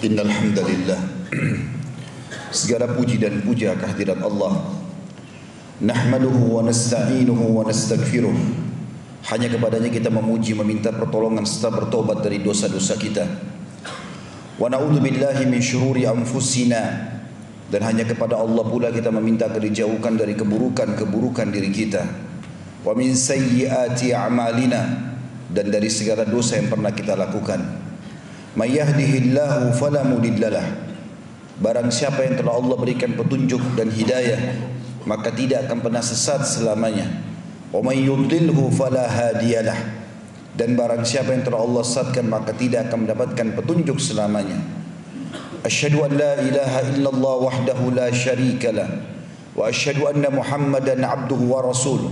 Innal hamdalillah Segala puji dan puja kehadirat Allah. Nahmaduhu wa nasta'inuhu wa nastaghfiruh. Hanya kepadanya kita memuji meminta pertolongan serta bertobat dari dosa-dosa kita. Wa na'udzu billahi min syururi anfusina. Dan hanya kepada Allah pula kita meminta dijauhkan dari keburukan-keburukan diri kita. Wa min sayyiati a'malina. Dan dari segala dosa yang pernah kita lakukan May yahdihillahu fala mudhillalah. Barang siapa yang telah Allah berikan petunjuk dan hidayah, maka tidak akan pernah sesat selamanya. Wa may yudhilhu fala hadiyalah. Dan barang siapa yang telah Allah sesatkan maka tidak akan mendapatkan petunjuk selamanya. Asyhadu an la ilaha illallah wahdahu la syarikalah wa asyhadu anna Muhammadan abduhu wa rasuluh.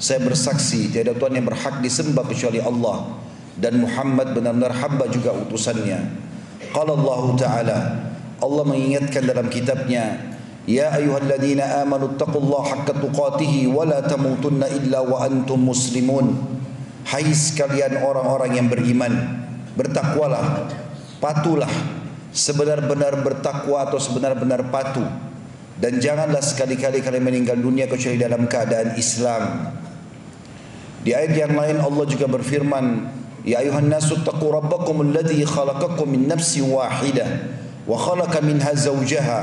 Saya bersaksi tiada Tuhan yang berhak disembah kecuali Allah dan Muhammad benar-benar hamba juga utusannya. Qala Allah Ta'ala Allah mengingatkan dalam kitabnya Ya ayyuhalladzina amanu taqullaha haqqa tuqatih wa la tamutunna illa wa antum muslimun. Hai sekalian orang-orang yang beriman, bertakwalah, patulah sebenar-benar bertakwa atau sebenar-benar patuh dan janganlah sekali-kali kalian meninggal dunia kecuali dalam keadaan Islam. Di ayat yang lain Allah juga berfirman, Nasu taqu rabbakum alladhi khalaqakum min nafsin wahidah wa khalaqa minha zawjaha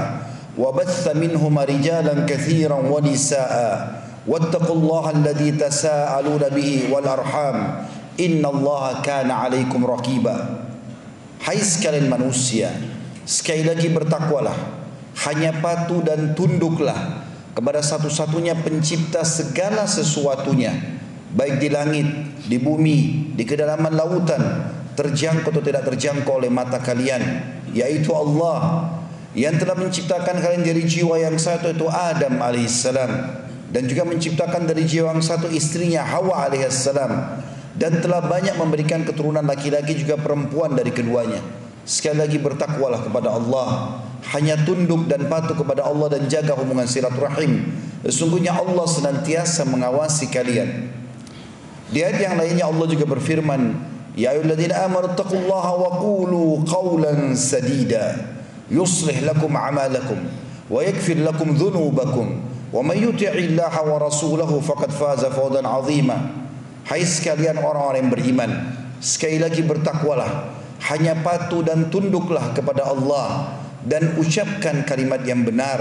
wa batha minhuma rijalan kathiran wa nisaa. Wattaqullaha alladhi tasaaluna bihi wal arham. Innallaha kana alaikum raqiba. Hai sekalian manusia Sekali lagi bertakwalah. Hanya patuh dan tunduklah Kepada satu-satunya pencipta segala sesuatunya Baik di langit, di bumi, di kedalaman lautan Terjangkau atau tidak terjangkau oleh mata kalian Yaitu Allah Yang telah menciptakan kalian dari jiwa yang satu itu Adam alaihissalam Dan juga menciptakan dari jiwa yang satu istrinya Hawa alaihissalam dan telah banyak memberikan keturunan laki-laki juga perempuan dari keduanya. Sekali lagi bertakwalah kepada Allah, hanya tunduk dan patuh kepada Allah dan jaga hubungan silaturahim. Sesungguhnya Allah senantiasa mengawasi kalian. Di ayat yang lainnya Allah juga berfirman, Ya ayyuhalladzina amanu taqullaha wa qulu qawlan sadida. Yuslih lakum a'malakum wa yaghfir lakum dhunubakum. Wa may yuti'illaha wa rasulahu faqad faza fawzan 'azima. Hai sekalian orang-orang yang beriman Sekali lagi bertakwalah. Hanya patuh dan tunduklah kepada Allah Dan ucapkan kalimat yang benar.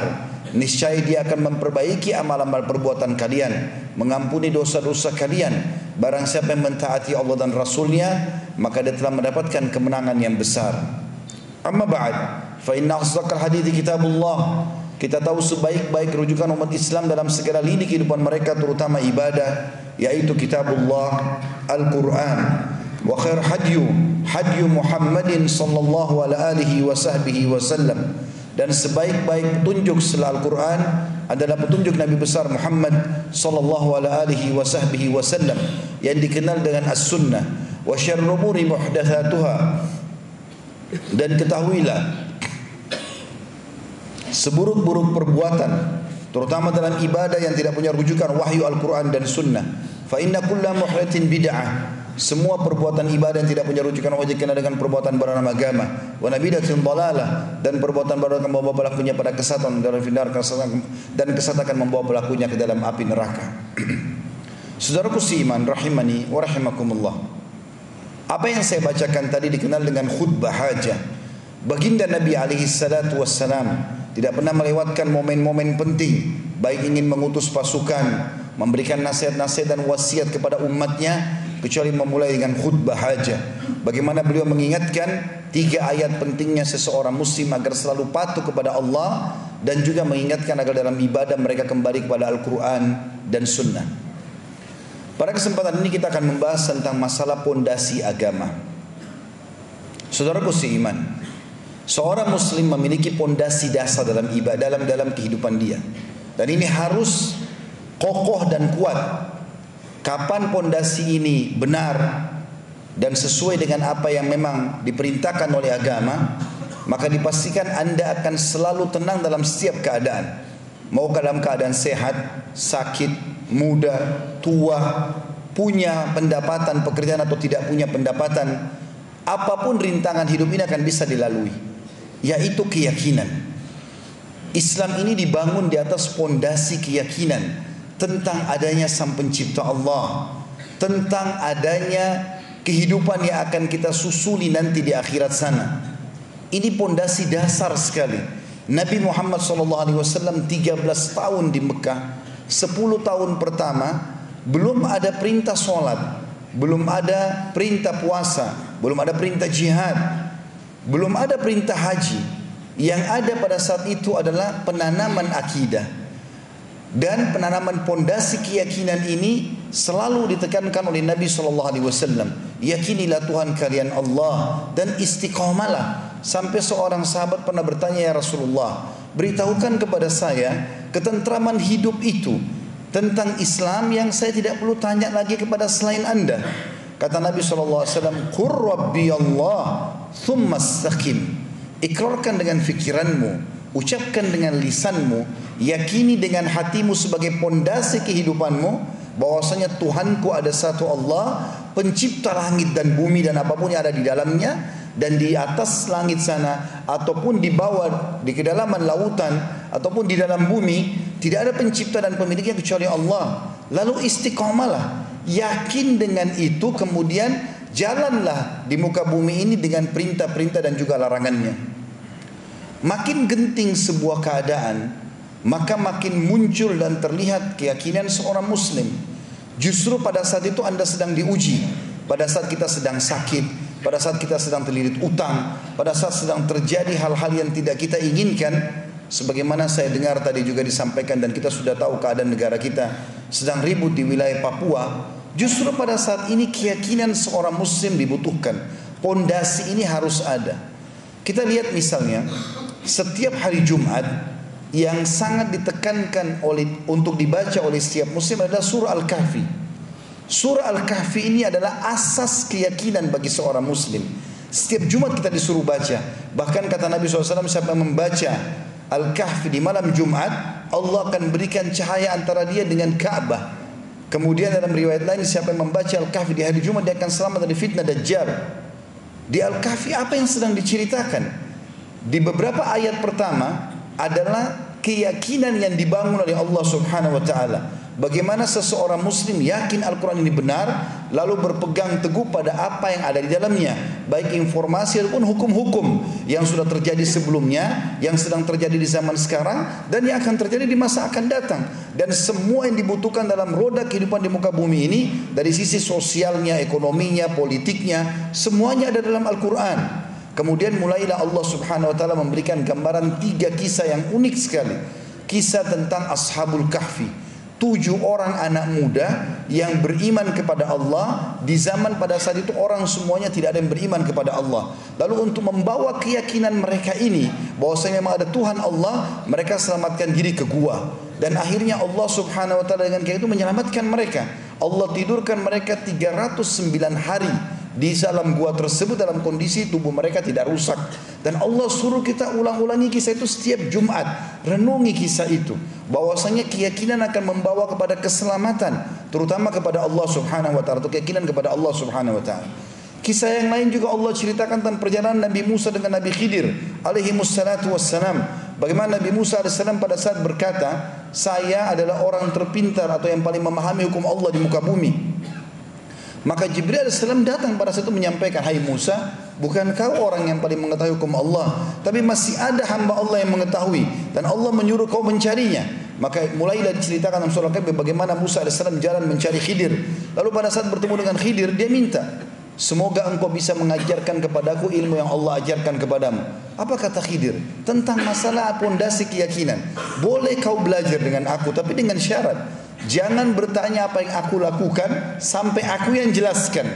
Niscaya dia akan memperbaiki amal-amal perbuatan kalian Mengampuni dosa-dosa kalian Barang siapa yang mentaati Allah dan Rasulnya Maka dia telah mendapatkan kemenangan yang besar. Amma ba'd Fa inna asdaqal hadithi kitabullah. Kita tahu sebaik-baik rujukan umat Islam dalam segala lini kehidupan mereka terutama ibadah yaitu kitabullah Al-Quran. Wa khair hadyu hadyu Muhammadin sallallahu alaihi wa sahbihi wasallam dan sebaik-baik petunjuk setelah Al-Quran adalah petunjuk Nabi besar Muhammad sallallahu alaihi wasallam yang dikenal dengan as-sunnah wa syarrul umuri muhdatsatuha dan ketahuilah seburuk-buruk perbuatan terutama dalam ibadah yang tidak punya rujukan wahyu Al-Quran dan Sunnah. Fa inna kulla muhdatsin bid'ah. Semua perbuatan ibadah yang tidak punya rujukan wajib kena dengan perbuatan bernama agama. Wa nabidatin dalalah dan perbuatan baru akan membawa pelakunya pada kesatan dan finar dan kesatan akan membawa pelakunya ke dalam api neraka. Saudaraku iman rahimani wa rahimakumullah. Apa yang saya bacakan tadi dikenal dengan khutbah hajah. Baginda Nabi alaihi salatu wassalam tidak pernah melewatkan momen-momen penting baik ingin mengutus pasukan memberikan nasihat-nasihat dan wasiat kepada umatnya kecuali memulai dengan khutbah haja bagaimana beliau mengingatkan tiga ayat pentingnya seseorang muslim agar selalu patuh kepada Allah dan juga mengingatkan agar dalam ibadah mereka kembali kepada Al-Quran dan Sunnah pada kesempatan ini kita akan membahas tentang masalah pondasi agama saudaraku seiman Seorang muslim memiliki pondasi dasar dalam ibadah dalam dalam kehidupan dia. Dan ini harus kokoh dan kuat. Kapan pondasi ini benar dan sesuai dengan apa yang memang diperintahkan oleh agama, maka dipastikan Anda akan selalu tenang dalam setiap keadaan. Mau dalam keadaan sehat, sakit, muda, tua, punya pendapatan pekerjaan atau tidak punya pendapatan, apa pun rintangan hidup ini akan bisa dilalui. yaitu keyakinan. Islam ini dibangun di atas pondasi keyakinan tentang adanya Sang Pencipta Allah, tentang adanya kehidupan yang akan kita susuli nanti di akhirat sana. Ini pondasi dasar sekali. Nabi Muhammad SAW 13 tahun di Mekah, 10 tahun pertama belum ada perintah sholat, belum ada perintah puasa, belum ada perintah jihad, belum ada perintah haji. Yang ada pada saat itu adalah penanaman akidah. Dan penanaman pondasi keyakinan ini selalu ditekankan oleh Nabi sallallahu alaihi wasallam. Yakinilah Tuhan kalian Allah dan istiqamalah. Sampai seorang sahabat pernah bertanya ya Rasulullah, beritahukan kepada saya ketentraman hidup itu tentang Islam yang saya tidak perlu tanya lagi kepada selain Anda. Kata Nabi sallallahu alaihi wasallam, "Qur rabbi Allah, thumma istaqim." Ikrarkan dengan fikiranmu, ucapkan dengan lisanmu, yakini dengan hatimu sebagai pondasi kehidupanmu bahwasanya Tuhanku ada satu Allah, pencipta langit dan bumi dan apa pun yang ada di dalamnya dan di atas langit sana ataupun di bawah di kedalaman lautan ataupun di dalam bumi tidak ada pencipta dan pemiliknya kecuali Allah. Lalu istiqamalah, yakin dengan itu kemudian jalanlah di muka bumi ini dengan perintah-perintah dan juga larangannya. Makin genting sebuah keadaan, maka makin muncul dan terlihat keyakinan seorang muslim. Justru pada saat itu Anda sedang diuji, pada saat kita sedang sakit, pada saat kita sedang terlilit utang, pada saat sedang terjadi hal-hal yang tidak kita inginkan, sebagaimana saya dengar tadi juga disampaikan dan kita sudah tahu keadaan negara kita sedang ribut di wilayah Papua, justru pada saat ini keyakinan seorang muslim dibutuhkan. Pondasi ini harus ada. Kita lihat misalnya setiap hari Jumat yang sangat ditekankan oleh untuk dibaca oleh setiap muslim adalah surah Al-Kahfi. Surah Al-Kahfi ini adalah asas keyakinan bagi seorang muslim. Setiap Jumat kita disuruh baca. Bahkan kata Nabi SAW siapa yang membaca Al-Kahfi di malam Jumat, Allah akan berikan cahaya antara dia dengan Ka'bah. Kemudian dalam riwayat lain siapa yang membaca Al-Kahfi di hari Jumat dia akan selamat dari fitnah Dajjal. Di Al-Kahfi apa yang sedang diceritakan? Di beberapa ayat pertama adalah keyakinan yang dibangun oleh Allah Subhanahu wa taala. Bagaimana seseorang muslim yakin Al-Quran ini benar Lalu berpegang teguh pada apa yang ada di dalamnya. Baik informasi ataupun hukum-hukum Yang sudah terjadi sebelumnya Yang sedang terjadi di zaman sekarang Dan yang akan terjadi di masa akan datang. Dan semua yang dibutuhkan dalam roda kehidupan di muka bumi ini Dari sisi sosialnya, ekonominya, politiknya Semuanya ada dalam Al-Quran Kemudian mulailah Allah Subhanahu wa taala memberikan gambaran tiga kisah yang unik sekali. Kisah tentang Ashabul Kahfi. Tujuh orang anak muda yang beriman kepada Allah di zaman pada saat itu orang semuanya tidak ada yang beriman kepada Allah. Lalu untuk membawa keyakinan mereka ini bahwasanya memang ada Tuhan Allah, mereka selamatkan diri ke gua. Dan akhirnya Allah Subhanahu wa taala dengan kayak itu menyelamatkan mereka. Allah tidurkan mereka 309 hari di dalam gua tersebut dalam kondisi tubuh mereka tidak rusak dan Allah suruh kita ulang-ulangi kisah itu setiap Jumat renungi kisah itu bahwasanya keyakinan akan membawa kepada keselamatan terutama kepada Allah Subhanahu wa taala atau keyakinan kepada Allah Subhanahu wa taala Kisah yang lain juga Allah ceritakan tentang perjalanan Nabi Musa dengan Nabi Khidir alaihi wassalatu wassalam. Bagaimana Nabi Musa alaihi salam pada saat berkata, "Saya adalah orang terpintar atau yang paling memahami hukum Allah di muka bumi." Maka Jibril AS datang pada saat itu menyampaikan, Hai Musa, bukan kau orang yang paling mengetahui hukum Allah, tapi masih ada hamba Allah yang mengetahui dan Allah menyuruh kau mencarinya. Maka mulailah diceritakan dalam surah Kahfi bagaimana Musa AS jalan mencari Khidir. Lalu pada saat bertemu dengan Khidir, dia minta, Semoga engkau bisa mengajarkan kepadaku ilmu yang Allah ajarkan kepadamu. Apa kata Khidir? Tentang masalah pondasi keyakinan. Boleh kau belajar dengan aku, tapi dengan syarat. Jangan bertanya apa yang aku lakukan sampai aku yang jelaskan.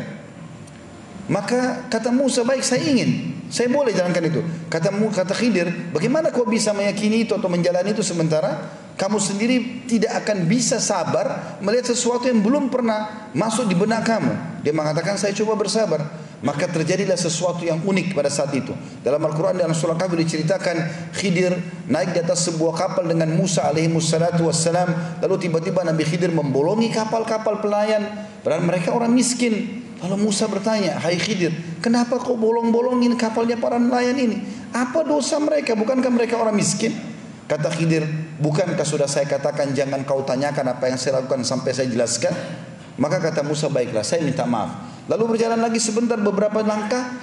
Maka kata Musa, baik saya ingin. Saya boleh jalankan itu. Kata kata Khidir, bagaimana kau bisa meyakini itu atau menjalani itu sementara kamu sendiri tidak akan bisa sabar melihat sesuatu yang belum pernah masuk di benak kamu. Dia mengatakan saya coba bersabar. Maka terjadilah sesuatu yang unik pada saat itu. Dalam Al-Quran dan surah Kahfi diceritakan Khidir naik di atas sebuah kapal dengan Musa alaihi wassalatu wassalam. Lalu tiba-tiba Nabi Khidir membolongi kapal-kapal pelayan. Padahal mereka orang miskin. Lalu Musa bertanya, Hai Khidir, kenapa kau bolong-bolongin kapalnya para nelayan ini? Apa dosa mereka? Bukankah mereka orang miskin? Kata Khidir, bukankah sudah saya katakan jangan kau tanyakan apa yang saya lakukan sampai saya jelaskan? Maka kata Musa, baiklah saya minta maaf. Lalu berjalan lagi sebentar beberapa langkah,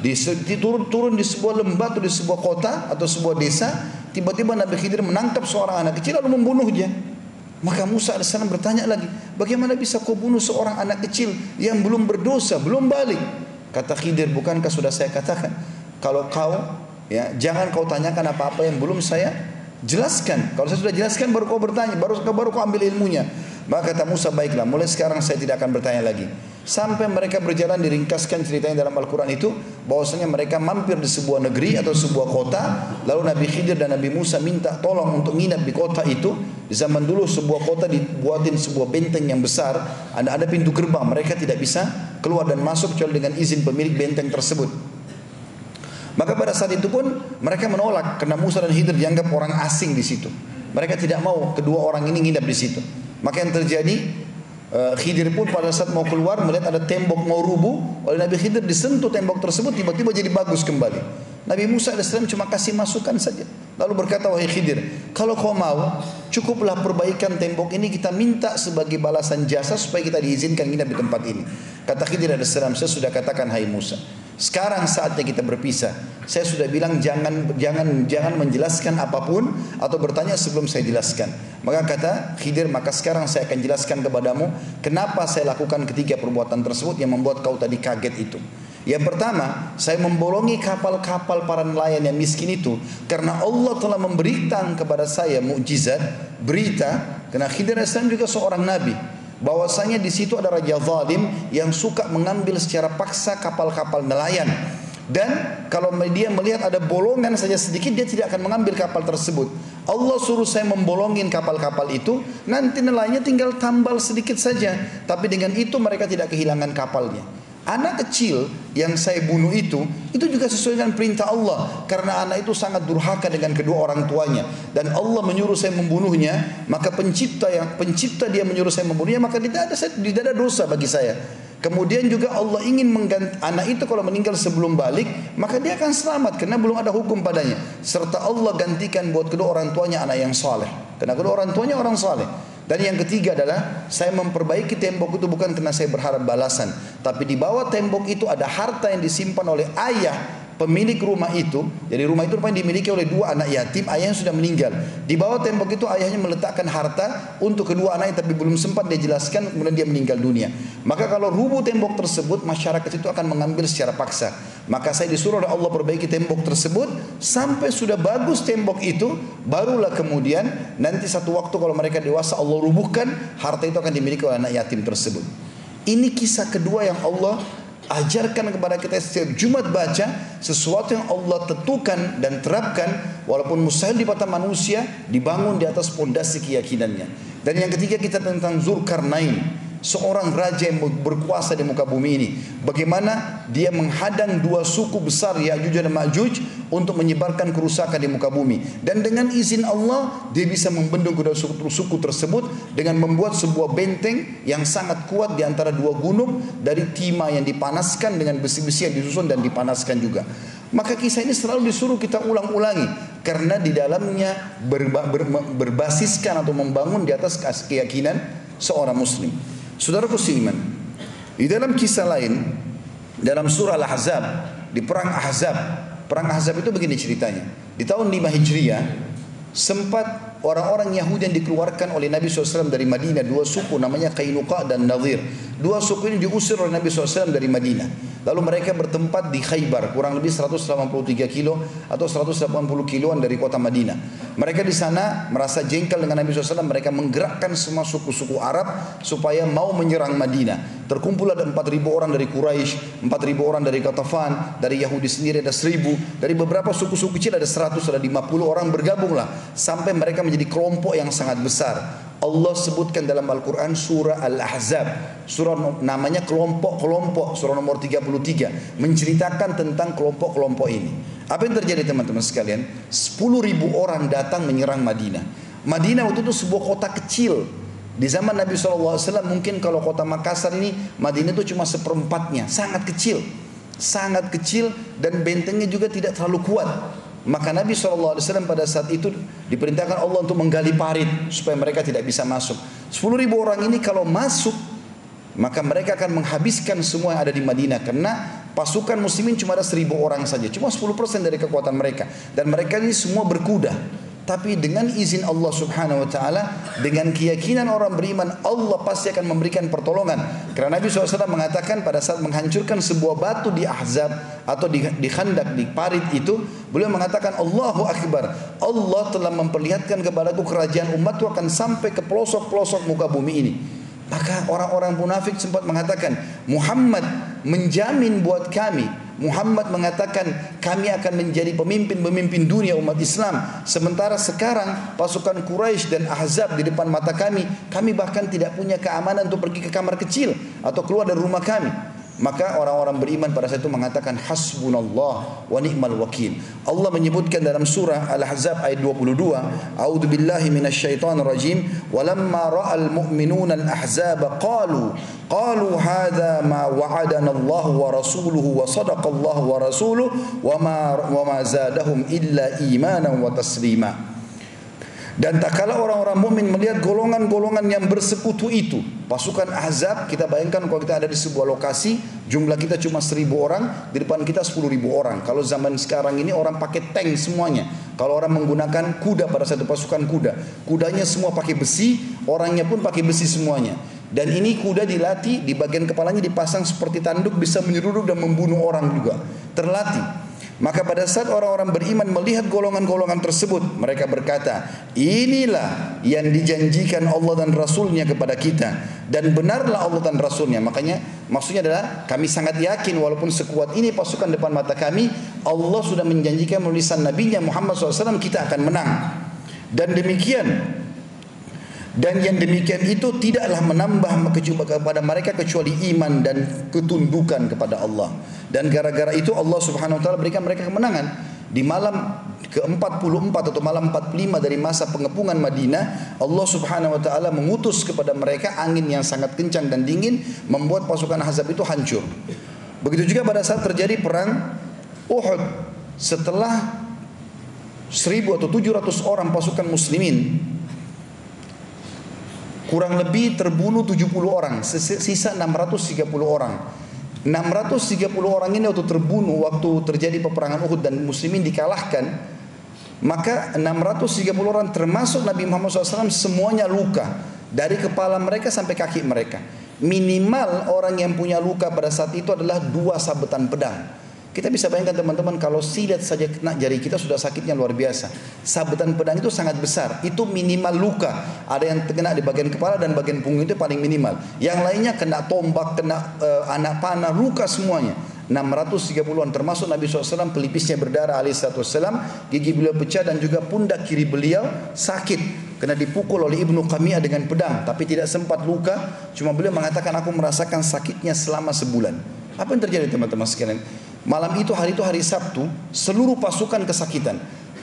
di, turun turun di sebuah lembah atau di sebuah kota atau sebuah desa, tiba-tiba Nabi Khidir menangkap seorang anak kecil lalu membunuhnya. Maka Musa AS bertanya lagi, bagaimana bisa kau bunuh seorang anak kecil yang belum berdosa, belum balik? Kata Khidir, bukankah sudah saya katakan, kalau kau ya jangan kau tanyakan apa-apa yang belum saya jelaskan. Kalau saya sudah jelaskan baru kau bertanya, baru baru kau ambil ilmunya. Maka kata Musa, baiklah, mulai sekarang saya tidak akan bertanya lagi. Sampai mereka berjalan diringkaskan ceritanya dalam Al-Quran itu bahwasanya mereka mampir di sebuah negeri atau sebuah kota lalu Nabi Khidir dan Nabi Musa minta tolong untuk nginap di kota itu. Di zaman dulu sebuah kota dibuatin sebuah benteng yang besar ada ada pintu gerbang mereka tidak bisa keluar dan masuk kecuali dengan izin pemilik benteng tersebut. Maka pada saat itu pun mereka menolak karena Musa dan Khidir dianggap orang asing di situ. Mereka tidak mau kedua orang ini nginap di situ. Maka yang terjadi Khidir pun pada saat mau keluar melihat ada tembok mau rubuh oleh Nabi Khidir disentuh tembok tersebut tiba-tiba jadi bagus kembali. Nabi Musa AS cuma kasih masukan saja. Lalu berkata wahai Khidir, kalau kau mau cukuplah perbaikan tembok ini kita minta sebagai balasan jasa supaya kita diizinkan nginap di tempat ini. Kata Khidir AS, saya sudah katakan hai Musa. Sekarang saatnya kita berpisah. Saya sudah bilang jangan jangan jangan menjelaskan apa pun atau bertanya sebelum saya jelaskan. Maka kata Khidir, maka sekarang saya akan jelaskan kepadamu kenapa saya lakukan ketiga perbuatan tersebut yang membuat kau tadi kaget itu. Yang pertama, saya membolongi kapal-kapal para nelayan yang miskin itu karena Allah telah memberikan kepada saya mukjizat, berita karena Khidir juga seorang nabi bahwasanya di situ ada raja zalim yang suka mengambil secara paksa kapal-kapal nelayan dan kalau dia melihat ada bolongan saja sedikit dia tidak akan mengambil kapal tersebut. Allah suruh saya membolongin kapal-kapal itu, nanti nelayannya tinggal tambal sedikit saja, tapi dengan itu mereka tidak kehilangan kapalnya. Anak kecil yang saya bunuh itu, itu juga sesuai dengan perintah Allah. Karena anak itu sangat durhaka dengan kedua orang tuanya. Dan Allah menyuruh saya membunuhnya, maka pencipta yang pencipta dia menyuruh saya membunuhnya, maka tidak ada, tidak ada dosa bagi saya. Kemudian juga Allah ingin mengganti anak itu kalau meninggal sebelum balik, maka dia akan selamat karena belum ada hukum padanya. Serta Allah gantikan buat kedua orang tuanya anak yang saleh. Karena kedua orang tuanya orang saleh. Dan yang ketiga adalah saya memperbaiki tembok itu bukan karena saya berharap balasan, tapi di bawah tembok itu ada harta yang disimpan oleh ayah pemilik rumah itu, jadi rumah itu rupanya dimiliki oleh dua anak yatim, ayahnya sudah meninggal. Di bawah tembok itu ayahnya meletakkan harta untuk kedua anaknya tapi belum sempat dia jelaskan kemudian dia meninggal dunia. Maka kalau rubuh tembok tersebut masyarakat itu akan mengambil secara paksa. Maka saya disuruh oleh Allah perbaiki tembok tersebut sampai sudah bagus tembok itu barulah kemudian nanti satu waktu kalau mereka dewasa Allah rubuhkan harta itu akan dimiliki oleh anak yatim tersebut. Ini kisah kedua yang Allah ajarkan kepada kita setiap Jumat baca sesuatu yang Allah tentukan dan terapkan walaupun mustahil di mata manusia dibangun di atas pondasi keyakinannya. Dan yang ketiga kita tentang Zulkarnain seorang raja yang berkuasa di muka bumi ini. Bagaimana dia menghadang dua suku besar Ya'juj dan Ma'juj untuk menyebarkan kerusakan di muka bumi. Dan dengan izin Allah dia bisa membendung kedua suku, suku tersebut dengan membuat sebuah benteng yang sangat kuat di antara dua gunung dari timah yang dipanaskan dengan besi-besi yang disusun dan dipanaskan juga. Maka kisah ini selalu disuruh kita ulang-ulangi karena di dalamnya berba, ber, berbasiskan atau membangun di atas keyakinan seorang muslim. Saudaraku seiman, di dalam kisah lain dalam surah Al-Ahzab di perang Ahzab, perang Ahzab itu begini ceritanya. Di tahun 5 Hijriah sempat orang-orang Yahudi yang dikeluarkan oleh Nabi SAW dari Madinah dua suku namanya Qainuqa dan Nadir dua suku ini diusir oleh Nabi SAW dari Madinah. Lalu mereka bertempat di Khaybar kurang lebih 183 kilo atau 180 kiloan dari kota Madinah. Mereka di sana merasa jengkel dengan Nabi SAW mereka menggerakkan semua suku-suku Arab supaya mau menyerang Madinah. Terkumpul ada 4.000 orang dari Quraisy 4.000 orang dari Qatafan dari Yahudi sendiri ada 1.000 dari beberapa suku-suku kecil ada 100 ada 50 orang bergabunglah sampai mereka menjadi kelompok yang sangat besar. Allah sebutkan dalam Al-Quran surah Al-Ahzab. Surah namanya kelompok-kelompok. Surah nomor 33. Menceritakan tentang kelompok-kelompok ini. Apa yang terjadi teman-teman sekalian? 10 ribu orang datang menyerang Madinah. Madinah waktu itu sebuah kota kecil. Di zaman Nabi SAW mungkin kalau kota Makassar ini Madinah itu cuma seperempatnya, sangat kecil. Sangat kecil dan bentengnya juga tidak terlalu kuat. Maka Nabi SAW pada saat itu diperintahkan Allah untuk menggali parit supaya mereka tidak bisa masuk. 10 ribu orang ini kalau masuk maka mereka akan menghabiskan semua yang ada di Madinah. Karena pasukan muslimin cuma ada seribu orang saja. Cuma 10% dari kekuatan mereka. Dan mereka ini semua berkuda tapi dengan izin Allah Subhanahu wa taala dengan keyakinan orang beriman Allah pasti akan memberikan pertolongan. Karena Nabi SAW mengatakan pada saat menghancurkan sebuah batu di Ahzab atau di, di khandak di parit itu beliau mengatakan Allahu Akbar. Allah telah memperlihatkan kepadaku kerajaan umatku akan sampai ke pelosok-pelosok muka bumi ini. Maka orang-orang munafik sempat mengatakan Muhammad menjamin buat kami Muhammad mengatakan kami akan menjadi pemimpin-pemimpin dunia umat Islam. Sementara sekarang pasukan Quraisy dan Ahzab di depan mata kami, kami bahkan tidak punya keamanan untuk pergi ke kamar kecil atau keluar dari rumah kami. Maka orang-orang beriman pada saat itu mengatakan hasbunallah wa ni'mal wakil. Allah menyebutkan dalam surah Al-Ahzab ayat 22, A'udzu billahi minasyaitonir rajim, walamma ra'al mu'minuna al-ahzaba qalu qalu hadha ma wa'adana Allah wa rasuluhu wa sadaqa Allah wa rasuluhu wa ma wa ma zadahum illa imanan wa taslima. Dan tak kala orang-orang mukmin melihat golongan-golongan yang bersekutu itu, pasukan Ahzab, kita bayangkan kalau kita ada di sebuah lokasi, jumlah kita cuma seribu orang, di depan kita sepuluh ribu orang. Kalau zaman sekarang ini orang pakai tank semuanya. Kalau orang menggunakan kuda pada satu pasukan kuda, kudanya semua pakai besi, orangnya pun pakai besi semuanya. Dan ini kuda dilatih, di bagian kepalanya dipasang seperti tanduk bisa menyeruduk dan membunuh orang juga. Terlatih. Maka pada saat orang-orang beriman melihat golongan-golongan tersebut, mereka berkata, inilah yang dijanjikan Allah dan Rasulnya kepada kita. Dan benarlah Allah dan Rasulnya. Makanya maksudnya adalah kami sangat yakin walaupun sekuat ini pasukan depan mata kami, Allah sudah menjanjikan melalui Nabi Muhammad SAW kita akan menang. Dan demikian dan yang demikian itu tidaklah menambah kepada mereka kecuali iman dan ketundukan kepada Allah. Dan gara-gara itu Allah Subhanahu wa taala berikan mereka kemenangan. Di malam ke-44 atau malam 45 dari masa pengepungan Madinah, Allah Subhanahu wa taala mengutus kepada mereka angin yang sangat kencang dan dingin membuat pasukan Ahzab itu hancur. Begitu juga pada saat terjadi perang Uhud setelah 1000 atau 700 orang pasukan muslimin kurang lebih terbunuh 70 orang, sisa 630 orang. 630 orang ini waktu terbunuh waktu terjadi peperangan Uhud dan muslimin dikalahkan maka 630 orang termasuk Nabi Muhammad SAW semuanya luka. Dari kepala mereka sampai kaki mereka. Minimal orang yang punya luka pada saat itu adalah dua sabetan pedang kita bisa bayangkan teman-teman kalau sidat saja kena jari kita sudah sakitnya luar biasa. Sabetan pedang itu sangat besar. Itu minimal luka. Ada yang kena di bagian kepala dan bagian punggung itu paling minimal. Yang lainnya kena tombak, kena uh, anak panah, luka semuanya. 630-an termasuk Nabi SAW pelipisnya berdarah alaihissalam gigi beliau pecah dan juga pundak kiri beliau sakit kena dipukul oleh Ibnu Qamiyah dengan pedang tapi tidak sempat luka cuma beliau mengatakan aku merasakan sakitnya selama sebulan apa yang terjadi teman-teman sekalian Malam itu hari itu hari Sabtu, seluruh pasukan kesakitan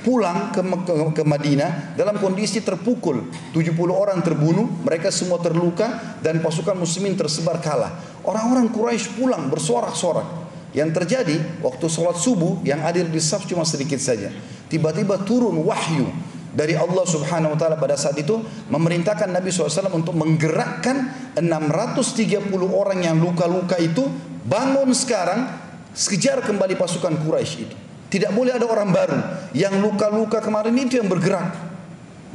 pulang ke, ke, ke Madinah dalam kondisi terpukul. 70 orang terbunuh, mereka semua terluka dan pasukan muslimin tersebar kalah. Orang-orang Quraisy pulang bersorak-sorak. Yang terjadi waktu sholat subuh yang hadir di saf cuma sedikit saja. Tiba-tiba turun wahyu dari Allah Subhanahu wa taala pada saat itu memerintahkan Nabi SAW untuk menggerakkan 630 orang yang luka-luka itu bangun sekarang Sekejar kembali pasukan Quraisy itu. Tidak boleh ada orang baru. Yang luka-luka kemarin itu yang bergerak.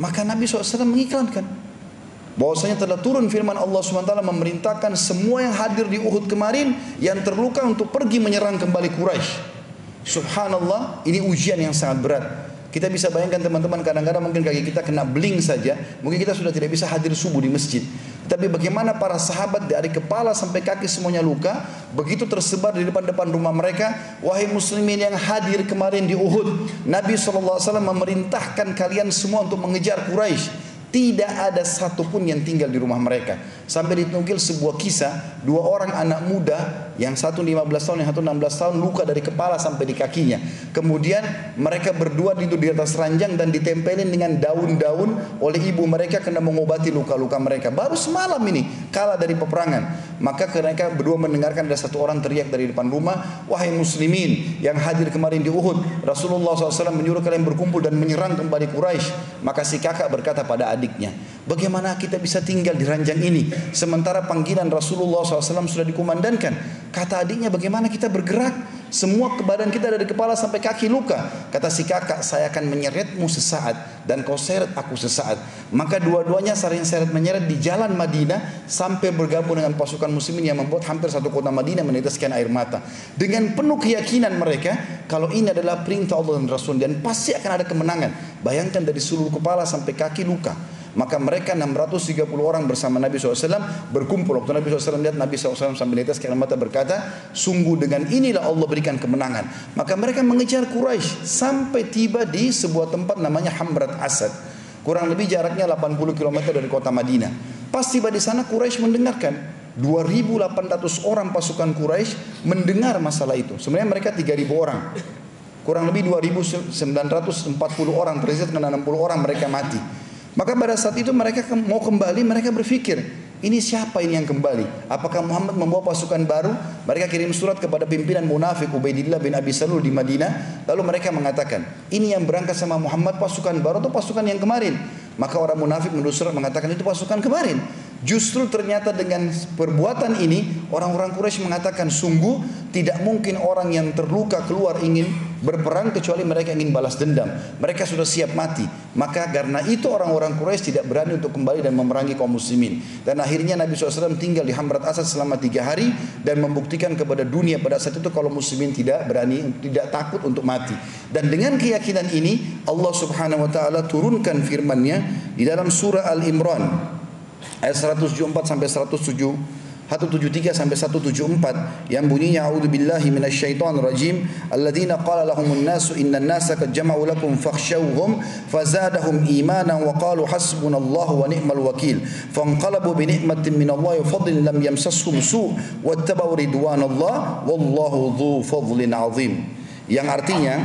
Maka Nabi SAW mengiklankan. Bahwasanya telah turun firman Allah SWT memerintahkan semua yang hadir di Uhud kemarin yang terluka untuk pergi menyerang kembali Quraisy. Subhanallah, ini ujian yang sangat berat. Kita bisa bayangkan teman-teman kadang-kadang mungkin kaki kita kena bling saja, mungkin kita sudah tidak bisa hadir subuh di masjid. Tapi bagaimana para sahabat dari kepala sampai kaki semuanya luka, begitu tersebar di depan-depan rumah mereka, wahai muslimin yang hadir kemarin di Uhud, Nabi SAW memerintahkan kalian semua untuk mengejar Quraisy. Tidak ada satupun yang tinggal di rumah mereka. Sampai ditunggil sebuah kisah, dua orang anak muda yang satu 15 tahun, yang satu 16 tahun luka dari kepala sampai di kakinya. Kemudian mereka berdua tidur di atas ranjang dan ditempelin dengan daun-daun oleh ibu mereka kena mengobati luka-luka mereka. Baru semalam ini kalah dari peperangan. Maka mereka berdua mendengarkan ada satu orang teriak dari depan rumah, wahai muslimin yang hadir kemarin di Uhud, Rasulullah SAW menyuruh kalian berkumpul dan menyerang kembali Quraisy. Maka si kakak berkata pada adiknya, bagaimana kita bisa tinggal di ranjang ini sementara panggilan Rasulullah SAW sudah dikumandangkan. Kata adiknya, bagaimana kita bergerak? Semua badan kita dari kepala sampai kaki luka. Kata si kakak, saya akan menyeretmu sesaat dan kau seret aku sesaat. Maka dua-duanya saling seret menyeret di jalan Madinah sampai bergabung dengan pasukan muslimin yang membuat hampir satu kota Madinah meneteskan air mata. Dengan penuh keyakinan mereka kalau ini adalah perintah Allah dan Rasul dan pasti akan ada kemenangan. Bayangkan dari seluruh kepala sampai kaki luka. Maka mereka 630 orang bersama Nabi SAW berkumpul. Waktu Nabi SAW lihat Nabi SAW sambil netes air mata berkata, sungguh dengan inilah Allah berikan kemenangan. Maka mereka mengejar Quraisy sampai tiba di sebuah tempat namanya Hamrat Asad. Kurang lebih jaraknya 80 km dari kota Madinah. Pas tiba di sana Quraisy mendengarkan 2.800 orang pasukan Quraisy mendengar masalah itu. Sebenarnya mereka 3.000 orang. Kurang lebih 2.940 orang, presiden 60 orang mereka mati. Maka pada saat itu mereka mau kembali, mereka berpikir, ini siapa ini yang kembali? Apakah Muhammad membawa pasukan baru? Mereka kirim surat kepada pimpinan munafik Ubaidillah bin Abi Salul di Madinah. Lalu mereka mengatakan, ini yang berangkat sama Muhammad pasukan baru atau pasukan yang kemarin? Maka orang munafik menulis surat mengatakan itu pasukan kemarin. Justru ternyata dengan perbuatan ini orang-orang Quraisy mengatakan sungguh tidak mungkin orang yang terluka keluar ingin berperang kecuali mereka ingin balas dendam. Mereka sudah siap mati. Maka karena itu orang-orang Quraisy tidak berani untuk kembali dan memerangi kaum muslimin. Dan akhirnya Nabi SAW tinggal di Hamrat Asad selama tiga hari dan membuktikan kepada dunia pada saat itu kalau muslimin tidak berani, tidak takut untuk mati. Dan dengan keyakinan ini Allah Subhanahu Wa Taala turunkan firman-Nya di dalam surah Al Imran ayat 174 sampai 107 173 sampai 174 yang bunyinya a'udzu billahi minasyaitonir rajim alladzina qala lahumun nasu innan nasa qad jama'u lakum fakhshawhum fazadahum imanan wa qalu hasbunallahu wa ni'mal wakil fanqalabu bi ni'matin minallahi wa fadlin lam yamsashum su' wattaba'u ridwanallah wallahu dzu fadlin azim. Yang artinya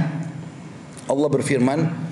Allah berfirman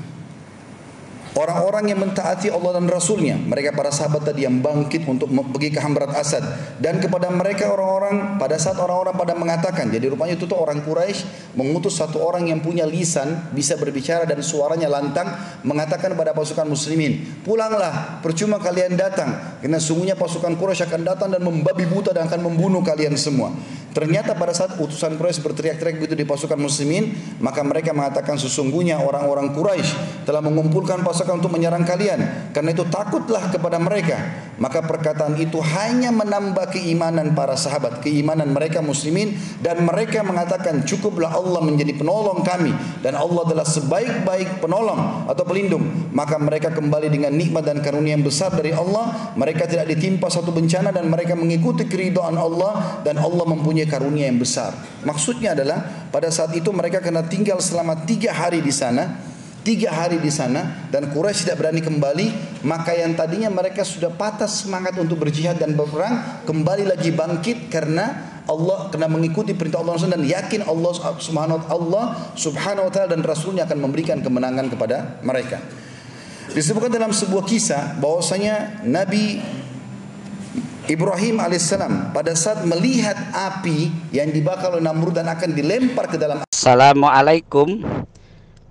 Orang-orang yang mentaati Allah dan Rasulnya Mereka para sahabat tadi yang bangkit untuk pergi ke Hamrat Asad. Dan kepada mereka orang-orang Pada saat orang-orang pada mengatakan Jadi rupanya itu tuh orang Quraisy Mengutus satu orang yang punya lisan Bisa berbicara dan suaranya lantang Mengatakan kepada pasukan muslimin Pulanglah percuma kalian datang Karena sungguhnya pasukan Quraisy akan datang dan membabi buta Dan akan membunuh kalian semua. Ternyata pada saat utusan Quraisy berteriak-teriak begitu di pasukan muslimin, maka mereka mengatakan sesungguhnya orang-orang Quraisy telah mengumpulkan pasukan untuk menyerang kalian. Karena itu takutlah kepada mereka. Maka perkataan itu hanya menambah keimanan para sahabat, keimanan mereka muslimin dan mereka mengatakan cukuplah Allah menjadi penolong kami dan Allah adalah sebaik-baik penolong atau pelindung. Maka mereka kembali dengan nikmat dan karunia yang besar dari Allah. Mereka tidak ditimpa satu bencana dan mereka mengikuti keridhaan Allah dan Allah mempunyai karunia yang besar. Maksudnya adalah pada saat itu mereka kena tinggal selama tiga hari di sana, tiga hari di sana dan Quraisy tidak berani kembali. Maka yang tadinya mereka sudah patah semangat untuk berjihad dan berperang, kembali lagi bangkit karena Allah kena mengikuti perintah Allah dan yakin Allah Subhanahu Allah Subhanahu wa taala dan rasulnya akan memberikan kemenangan kepada mereka. Disebutkan dalam sebuah kisah bahwasanya Nabi Ibrahim alaihissalam pada saat melihat api yang dibakar oleh Namrud dan akan dilempar ke dalam Assalamualaikum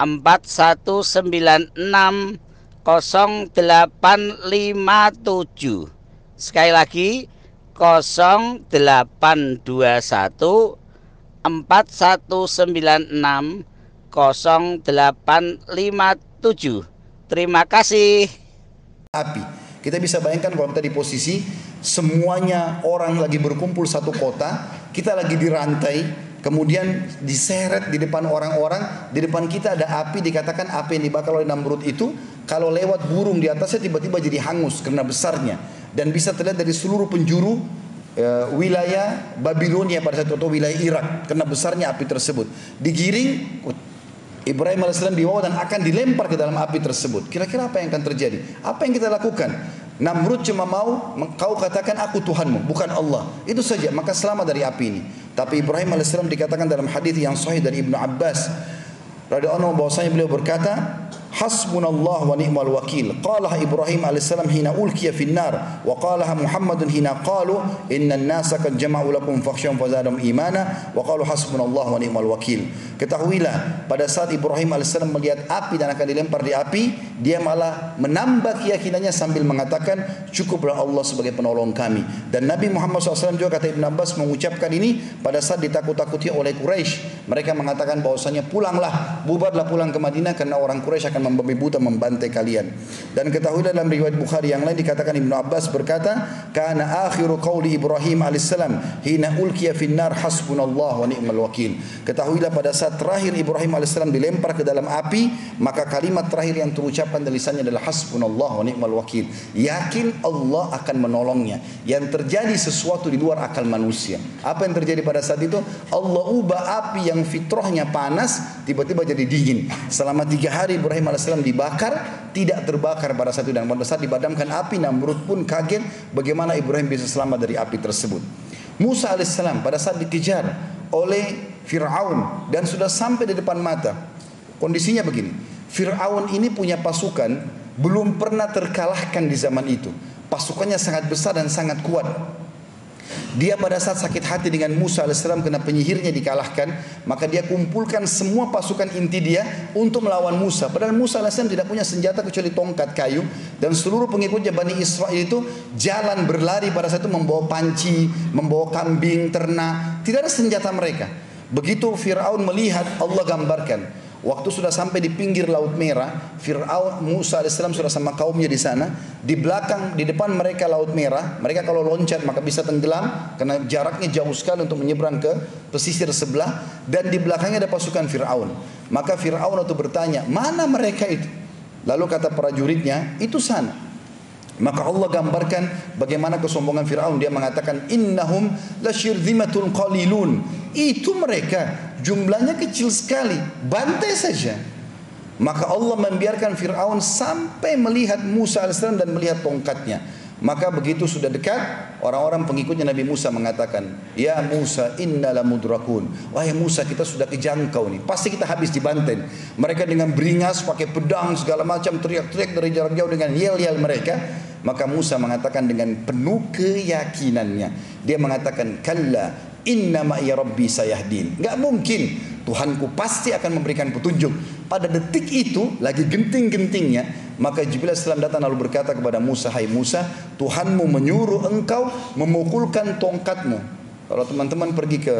4196 0857 Sekali lagi 0821 4196 0857 Terima kasih. Api kita bisa bayangkan kalau kita di posisi semuanya orang lagi berkumpul satu kota, kita lagi dirantai, kemudian diseret di depan orang-orang, di depan kita ada api dikatakan api yang dibakar oleh Namrud itu kalau lewat burung di atasnya tiba-tiba jadi hangus karena besarnya dan bisa terlihat dari seluruh penjuru e, wilayah Babilonia pada saat itu wilayah Irak karena besarnya api tersebut. Digiring Ibrahim AS dibawa dan akan dilempar ke dalam api tersebut. Kira-kira apa yang akan terjadi? Apa yang kita lakukan? Namrud cuma mau kau katakan aku Tuhanmu, bukan Allah. Itu saja, maka selamat dari api ini. Tapi Ibrahim AS dikatakan dalam hadis yang sahih dari Ibnu Abbas radhiyallahu bahwasanya beliau berkata, Hasbunallah wa ni'mal wakil. Qalaha Ibrahim alaihissalam hina ulkiya fin nar wa qalaha Muhammadun hina qalu inna an-nasa qad jama'u lakum fakhshawhum fazadahum imana wa qalu hasbunallah wa ni'mal wakil. Ketahuilah pada saat Ibrahim alaihissalam melihat api dan akan dilempar di api, dia malah menambah keyakinannya sambil mengatakan cukuplah Allah sebagai penolong kami. Dan Nabi Muhammad SAW juga kata Ibn Abbas mengucapkan ini pada saat ditakut-takuti oleh Quraisy. Mereka mengatakan bahwasanya pulanglah, bubarlah pulang ke Madinah karena orang Quraisy akan akan membabi buta membantai kalian. Dan ketahui dalam riwayat Bukhari yang lain dikatakan Ibnu Abbas berkata, "Kana akhiru qauli Ibrahim alaihissalam hina ulkiya finnar hasbunallah wa ni'mal wakil." Ketahuilah pada saat terakhir Ibrahim alaihissalam dilempar ke dalam api, maka kalimat terakhir yang terucapkan dari lisannya adalah hasbunallah wa ni'mal wakil. Yakin Allah akan menolongnya. Yang terjadi sesuatu di luar akal manusia. Apa yang terjadi pada saat itu? Allah ubah api yang fitrahnya panas tiba-tiba jadi dingin. Selama tiga hari Ibrahim AS dibakar, tidak terbakar pada saat itu. Dan pada saat dibadamkan api, Namrud pun kaget bagaimana Ibrahim bisa selamat dari api tersebut. Musa AS pada saat dikejar oleh Fir'aun dan sudah sampai di depan mata. Kondisinya begini, Fir'aun ini punya pasukan belum pernah terkalahkan di zaman itu. Pasukannya sangat besar dan sangat kuat. Dia pada saat sakit hati dengan Musa AS karena penyihirnya dikalahkan, maka dia kumpulkan semua pasukan inti dia untuk melawan Musa. Padahal Musa AS tidak punya senjata kecuali tongkat kayu dan seluruh pengikutnya Bani Israel itu jalan berlari pada saat itu membawa panci, membawa kambing, ternak, tidak ada senjata mereka. Begitu Fir'aun melihat Allah gambarkan Waktu sudah sampai di pinggir Laut Merah, Fir'aun Musa AS sudah sama kaumnya di sana. Di belakang, di depan mereka Laut Merah. Mereka kalau loncat maka bisa tenggelam karena jaraknya jauh sekali untuk menyeberang ke pesisir sebelah. Dan di belakangnya ada pasukan Fir'aun. Maka Fir'aun itu bertanya, mana mereka itu? Lalu kata prajuritnya, itu sana. Maka Allah gambarkan bagaimana kesombongan Firaun. Dia mengatakan innahum lasyirzimatun qalilun. Itu mereka jumlahnya kecil sekali. Bantai saja. Maka Allah membiarkan Firaun sampai melihat Musa AS dan melihat tongkatnya. Maka begitu sudah dekat, orang-orang pengikutnya Nabi Musa mengatakan, Ya Musa innala mudrakun. Wahai Musa kita sudah kejangkau nih. Pasti kita habis dibanten. Mereka dengan beringas, pakai pedang, segala macam, teriak-teriak dari jarak jauh dengan yel-yel mereka. Maka Musa mengatakan dengan penuh keyakinannya. Dia mengatakan, Kalla inna ma'i rabbi sayahdin. Enggak mungkin. Tuhanku pasti akan memberikan petunjuk. Pada detik itu, lagi genting-gentingnya, maka Jibril salam datang lalu berkata kepada Musa, Hai Musa, Tuhanmu menyuruh engkau memukulkan tongkatmu. Kalau teman-teman pergi ke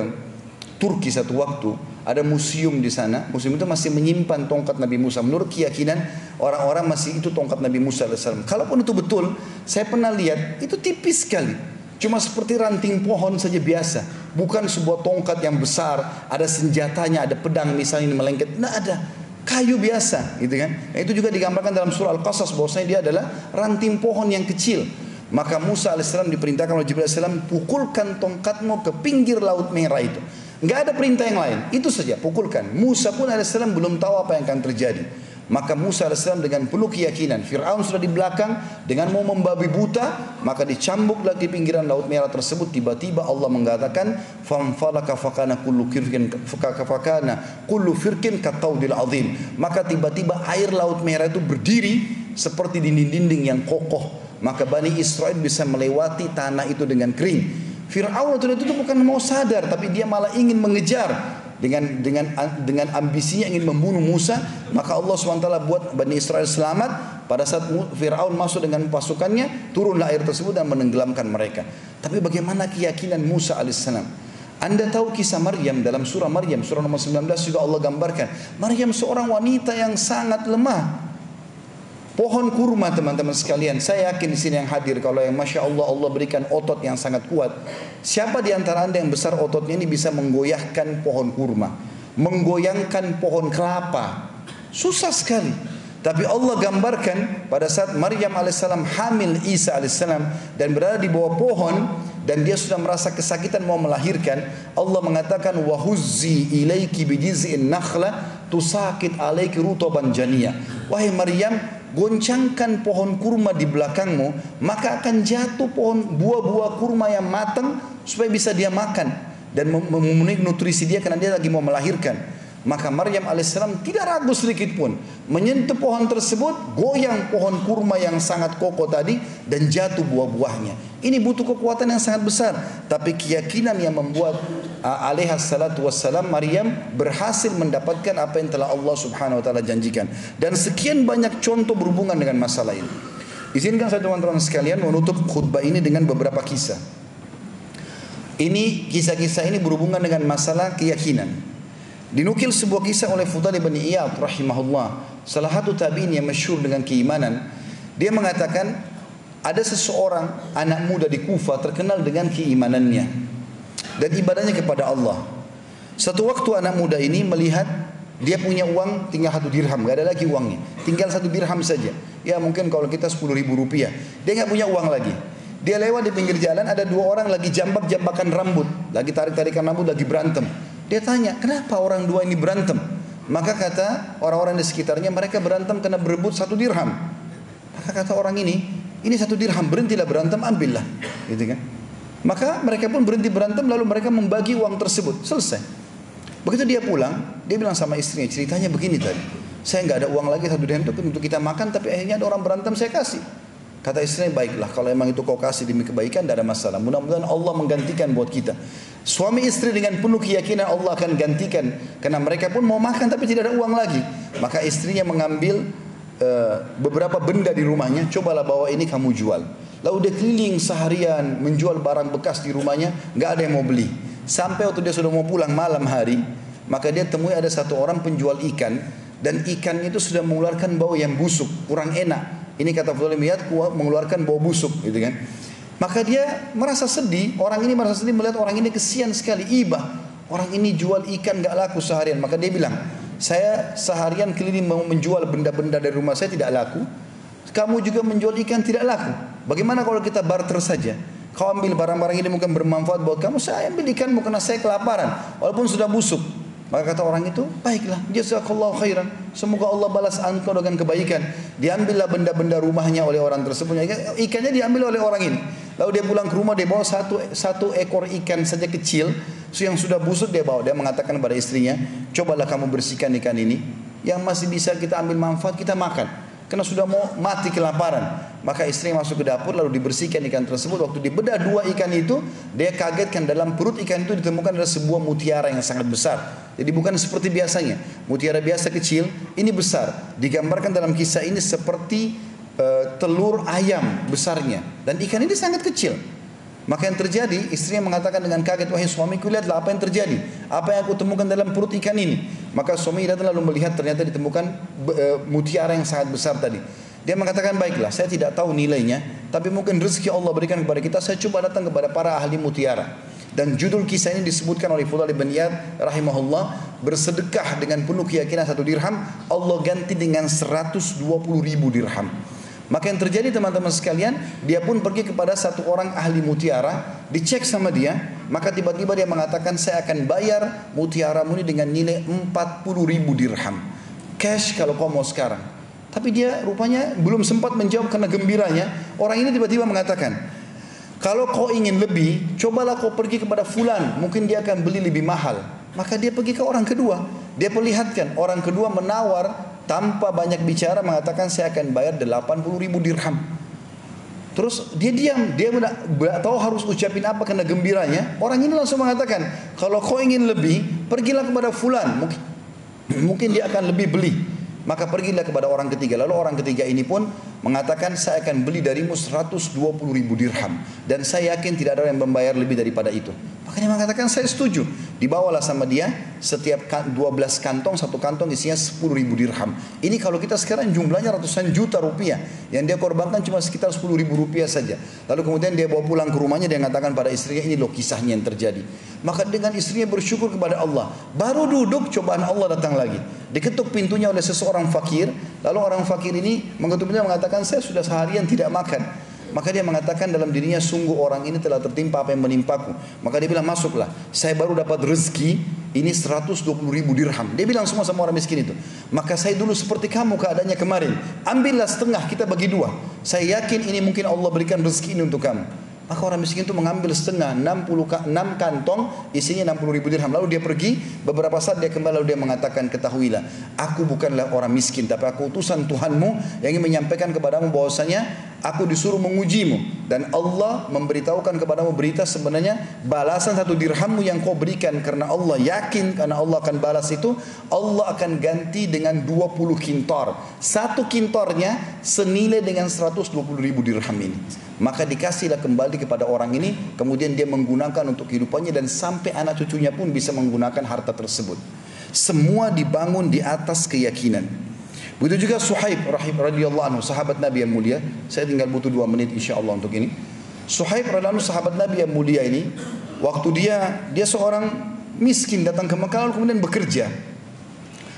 Turki satu waktu, ada museum di sana. Museum itu masih menyimpan tongkat Nabi Musa. Menurut keyakinan orang-orang masih itu tongkat Nabi Musa alaihissalam. Kalaupun itu betul, saya pernah lihat itu tipis sekali. Cuma seperti ranting pohon saja biasa. Bukan sebuah tongkat yang besar, ada senjatanya, ada pedang misalnya ini melengket. Tidak ada. Kayu biasa, gitu kan? Nah, itu juga digambarkan dalam surah Al-Qasas bahwasanya dia adalah ranting pohon yang kecil. Maka Musa alaihissalam diperintahkan oleh Jibril alaihissalam pukulkan tongkatmu ke pinggir laut merah itu. Enggak ada perintah yang lain. Itu saja, pukulkan. Musa pun AS belum tahu apa yang akan terjadi. Maka Musa AS dengan penuh keyakinan. Fir'aun sudah di belakang. Dengan mau membabi buta. Maka dicambuk lagi pinggiran laut merah tersebut. Tiba-tiba Allah mengatakan. Famfalaka fakana kullu firkin fakana kullu firkin kataudil azim. Maka tiba-tiba air laut merah itu berdiri. Seperti dinding-dinding yang kokoh. Maka Bani Israel bisa melewati tanah itu dengan kering. Fir'aun itu bukan mau sadar tapi dia malah ingin mengejar dengan dengan dengan ambisinya ingin membunuh Musa maka Allah SWT buat Bani Israel selamat. Pada saat Fir'aun masuk dengan pasukannya turunlah air tersebut dan menenggelamkan mereka. Tapi bagaimana keyakinan Musa alaihissalam anda tahu kisah Maryam dalam surah Maryam surah nomor 19 juga Allah gambarkan. Maryam seorang wanita yang sangat lemah Pohon kurma teman-teman sekalian, saya yakin di sini yang hadir kalau yang masya Allah Allah berikan otot yang sangat kuat. Siapa di antara anda yang besar ototnya ini bisa menggoyahkan pohon kurma, menggoyangkan pohon kelapa? Susah sekali. Tapi Allah gambarkan pada saat Maryam alaihissalam hamil Isa alaihissalam dan berada di bawah pohon dan dia sudah merasa kesakitan mau melahirkan, Allah mengatakan wahuzzi ilaiki bijiz'in nakhla tusakit alaiki rutoban jania. Wahai Maryam, goncangkan pohon kurma di belakangmu, maka akan jatuh pohon buah-buah kurma yang matang supaya bisa dia makan dan memenuhi nutrisi dia karena dia lagi mau melahirkan. Maka Maryam alaihissalam tidak ragu sedikit pun menyentuh pohon tersebut, goyang pohon kurma yang sangat kokoh tadi dan jatuh buah-buahnya. Ini butuh kekuatan yang sangat besar, tapi keyakinan yang membuat alaihi salatu wassalam Maryam berhasil mendapatkan apa yang telah Allah Subhanahu wa taala janjikan. Dan sekian banyak contoh berhubungan dengan masalah ini. Izinkan saya teman-teman sekalian menutup khutbah ini dengan beberapa kisah. Ini kisah-kisah ini berhubungan dengan masalah keyakinan. Dinukil sebuah kisah oleh Fudal bin Iyad rahimahullah. Salah satu tabi'in yang masyhur dengan keimanan. Dia mengatakan ada seseorang anak muda di Kufa terkenal dengan keimanannya dan ibadahnya kepada Allah. Satu waktu anak muda ini melihat dia punya uang tinggal satu dirham, gak ada lagi uangnya. Tinggal satu dirham saja. Ya mungkin kalau kita sepuluh ribu rupiah. Dia nggak punya uang lagi. Dia lewat di pinggir jalan ada dua orang lagi jambak-jambakan rambut, lagi tarik-tarikan rambut, lagi berantem. Dia tanya, kenapa orang dua ini berantem? Maka kata orang-orang di sekitarnya, mereka berantem karena berebut satu dirham. Maka kata orang ini, ini satu dirham, berhentilah berantem, ambillah. Gitu kan? Maka mereka pun berhenti berantem, lalu mereka membagi uang tersebut. Selesai. Begitu dia pulang, dia bilang sama istrinya, ceritanya begini tadi. Saya nggak ada uang lagi satu dirham itu untuk kita makan, tapi akhirnya ada orang berantem, saya kasih. Kata istrinya, baiklah kalau emang itu kau kasih demi kebaikan, tidak ada masalah. Mudah-mudahan Allah menggantikan buat kita. Suami istri dengan penuh keyakinan Allah akan gantikan karena mereka pun mau makan tapi tidak ada uang lagi. Maka istrinya mengambil uh, beberapa benda di rumahnya, cobalah bawa ini kamu jual. Lalu dia keliling seharian menjual barang bekas di rumahnya, nggak ada yang mau beli. Sampai waktu dia sudah mau pulang malam hari, maka dia temui ada satu orang penjual ikan dan ikannya itu sudah mengeluarkan bau yang busuk, kurang enak. Ini kata Fudail mengeluarkan bau busuk, gitu kan. Maka dia merasa sedih, orang ini merasa sedih melihat orang ini kesian sekali, iba. Orang ini jual ikan gak laku seharian. Maka dia bilang, saya seharian keliling mau menjual benda-benda dari rumah saya tidak laku. Kamu juga menjual ikan tidak laku. Bagaimana kalau kita barter saja? Kau ambil barang-barang ini mungkin bermanfaat buat kamu, saya ambil ikanmu karena saya kelaparan. Walaupun sudah busuk. Maka kata orang itu, baiklah, jazakallahu khairan. Semoga Allah balas engkau dengan kebaikan. Diambillah benda-benda rumahnya oleh orang tersebut. Ikannya diambil oleh orang ini. Lalu dia pulang ke rumah, dia bawa satu, satu ekor ikan saja kecil. Yang sudah busuk dia bawa. Dia mengatakan kepada istrinya, cobalah kamu bersihkan ikan ini. Yang masih bisa kita ambil manfaat, kita makan. Karena sudah mau mati kelaparan. Maka istri masuk ke dapur lalu dibersihkan ikan tersebut. Waktu dibedah dua ikan itu, dia kagetkan dalam perut ikan itu ditemukan ada sebuah mutiara yang sangat besar. Jadi bukan seperti biasanya. Mutiara biasa kecil, ini besar. Digambarkan dalam kisah ini seperti uh, telur ayam besarnya. Dan ikan ini sangat kecil. Maka yang terjadi, istrinya mengatakan dengan kaget, wahai suamiku lihatlah apa yang terjadi. Apa yang aku temukan dalam perut ikan ini. Maka suami datang lalu melihat ternyata ditemukan uh, mutiara yang sangat besar tadi. Dia mengatakan baiklah saya tidak tahu nilainya tapi mungkin rezeki Allah berikan kepada kita saya coba datang kepada para ahli mutiara. Dan judul kisah ini disebutkan oleh Fudal bin Iyad rahimahullah bersedekah dengan penuh keyakinan satu dirham Allah ganti dengan 120 ribu dirham. Maka yang terjadi teman-teman sekalian, dia pun pergi kepada satu orang ahli mutiara, dicek sama dia, maka tiba-tiba dia mengatakan saya akan bayar mutiaramu ini dengan nilai 40 ribu dirham. Cash kalau kau mau sekarang. Tapi dia rupanya belum sempat menjawab karena gembiranya. Orang ini tiba-tiba mengatakan, kalau kau ingin lebih, cobalah kau pergi kepada fulan, mungkin dia akan beli lebih mahal. Maka dia pergi ke orang kedua. Dia perlihatkan, orang kedua menawar tanpa banyak bicara mengatakan saya akan bayar 80 ribu dirham. Terus dia diam, dia tidak tahu harus ucapin apa karena gembiranya. Orang ini langsung mengatakan, kalau kau ingin lebih, pergilah kepada fulan, mungkin mungkin dia akan lebih beli. Maka pergilah kepada orang ketiga. Lalu orang ketiga ini pun mengatakan saya akan beli darimu 120 ribu dirham dan saya yakin tidak ada yang membayar lebih daripada itu. Makanya mengatakan saya setuju. Dibawalah sama dia setiap 12 kantong, satu kantong isinya 10 ribu dirham. Ini kalau kita sekarang jumlahnya ratusan juta rupiah. Yang dia korbankan cuma sekitar 10 ribu rupiah saja. Lalu kemudian dia bawa pulang ke rumahnya, dia mengatakan pada istrinya ini loh kisahnya yang terjadi. Maka dengan istrinya bersyukur kepada Allah. Baru duduk cobaan Allah datang lagi. Diketuk pintunya oleh seseorang fakir. Lalu orang fakir ini mengetuk pintunya mengatakan saya sudah seharian tidak makan. Maka dia mengatakan dalam dirinya sungguh orang ini telah tertimpa apa yang menimpaku. Maka dia bilang masuklah. Saya baru dapat rezeki ini 120 ribu dirham. Dia bilang semua sama orang miskin itu. Maka saya dulu seperti kamu keadaannya kemarin. Ambillah setengah kita bagi dua. Saya yakin ini mungkin Allah berikan rezeki ini untuk kamu. Maka orang miskin itu mengambil setengah 60 6 kantong isinya 60 ribu dirham. Lalu dia pergi beberapa saat dia kembali lalu dia mengatakan ketahuilah aku bukanlah orang miskin tapi aku utusan Tuhanmu yang ingin menyampaikan kepadamu bahwasanya aku disuruh mengujimu. Dan Allah memberitahukan kepadamu berita sebenarnya balasan satu dirhammu yang kau berikan karena Allah yakin karena Allah akan balas itu Allah akan ganti dengan 20 kintor. Satu kintornya senilai dengan 120 ribu dirham ini. Maka dikasihlah kembali kepada orang ini kemudian dia menggunakan untuk kehidupannya dan sampai anak cucunya pun bisa menggunakan harta tersebut. Semua dibangun di atas keyakinan begitu juga Suhaib radhiyallahu anhu sahabat Nabi yang mulia saya tinggal butuh dua menit insya Allah untuk ini Suhaib radhiyallahu anhu sahabat Nabi yang mulia ini waktu dia dia seorang miskin datang ke Mekah lalu kemudian bekerja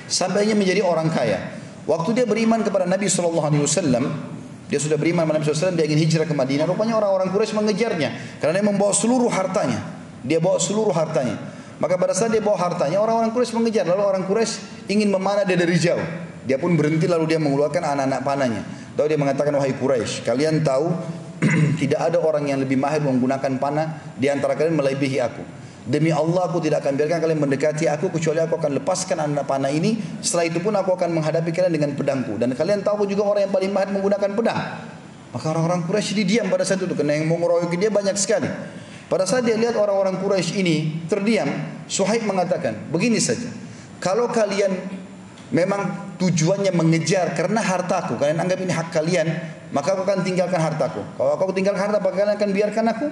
sampainya menjadi orang kaya waktu dia beriman kepada Nabi sallallahu alaihi wasallam dia sudah beriman kepada Nabi SAW, dia ingin hijrah ke Madinah. Rupanya orang-orang Quraisy mengejarnya. Karena dia membawa seluruh hartanya. Dia bawa seluruh hartanya. Maka pada saat dia bawa hartanya, orang-orang Quraisy mengejar. Lalu orang Quraisy ingin memanah dia dari jauh. Dia pun berhenti lalu dia mengeluarkan anak-anak panahnya. Lalu dia mengatakan, wahai Quraisy, kalian tahu tidak ada orang yang lebih mahir menggunakan panah di antara kalian melebihi aku. Demi Allah aku tidak akan biarkan kalian mendekati aku kecuali aku akan lepaskan anak panah ini. Setelah itu pun aku akan menghadapi kalian dengan pedangku. Dan kalian tahu juga orang yang paling mahir menggunakan pedang. Maka orang-orang Quraisy diam pada saat itu karena yang mau dia banyak sekali. Pada saat dia lihat orang-orang Quraisy ini terdiam, Suhaib mengatakan, begini saja. Kalau kalian memang tujuannya mengejar karena hartaku, kalian anggap ini hak kalian, maka aku akan tinggalkan hartaku. Kalau aku tinggalkan harta, apakah kalian akan biarkan aku?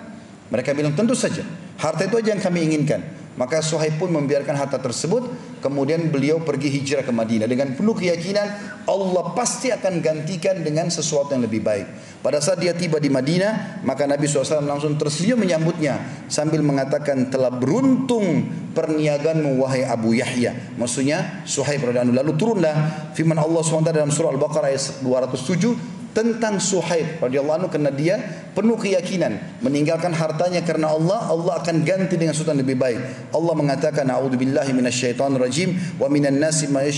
Mereka bilang tentu saja. Harta itu aja yang kami inginkan. Maka Suhaib pun membiarkan harta tersebut. Kemudian beliau pergi hijrah ke Madinah. Dengan penuh keyakinan Allah pasti akan gantikan dengan sesuatu yang lebih baik. Pada saat dia tiba di Madinah. Maka Nabi SAW langsung tersenyum menyambutnya. Sambil mengatakan telah beruntung perniaganmu wahai Abu Yahya. Maksudnya Suhaib radhiyallahu Lalu turunlah firman Allah SWT dalam surah Al-Baqarah ayat 207 tentang Suhaib radhiyallahu anhu karena dia penuh keyakinan meninggalkan hartanya karena Allah Allah akan ganti dengan yang lebih baik. Allah mengatakan a'udzubillahi minasyaitonir rajim wa minan nasi may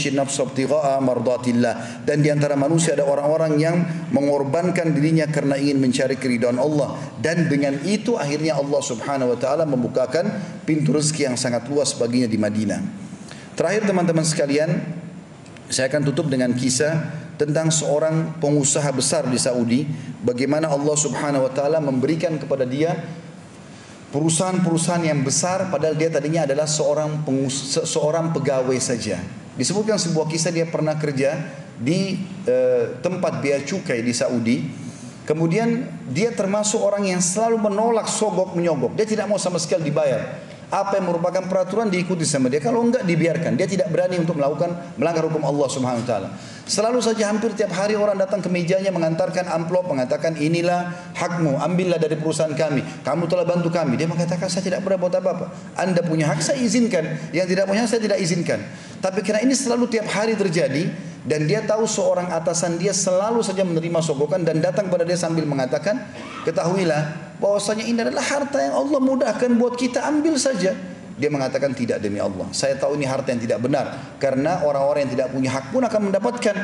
mardatillah dan di antara manusia ada orang-orang yang mengorbankan dirinya karena ingin mencari keridhaan Allah dan dengan itu akhirnya Allah Subhanahu wa taala membukakan pintu rezeki yang sangat luas baginya di Madinah. Terakhir teman-teman sekalian, saya akan tutup dengan kisah tentang seorang pengusaha besar di Saudi bagaimana Allah Subhanahu wa taala memberikan kepada dia perusahaan-perusahaan yang besar padahal dia tadinya adalah seorang pengus seorang pegawai saja. Disebutkan sebuah kisah dia pernah kerja di e, tempat bea cukai di Saudi. Kemudian dia termasuk orang yang selalu menolak sogok menyogok. Dia tidak mau sama sekali dibayar apa yang merupakan peraturan diikuti sama dia. Kalau enggak dibiarkan. Dia tidak berani untuk melakukan melanggar hukum Allah Subhanahu wa taala. Selalu saja hampir tiap hari orang datang ke mejanya mengantarkan amplop mengatakan inilah hakmu ambillah dari perusahaan kami. Kamu telah bantu kami. Dia mengatakan saya tidak pernah buat apa-apa. Anda punya hak saya izinkan. Yang tidak punya saya tidak izinkan. Tapi karena ini selalu tiap hari terjadi dan dia tahu seorang atasan dia selalu saja menerima sogokan dan datang pada dia sambil mengatakan ketahuilah bahwasanya ini adalah harta yang Allah mudahkan buat kita ambil saja. Dia mengatakan tidak demi Allah. Saya tahu ini harta yang tidak benar karena orang-orang yang tidak punya hak pun akan mendapatkan.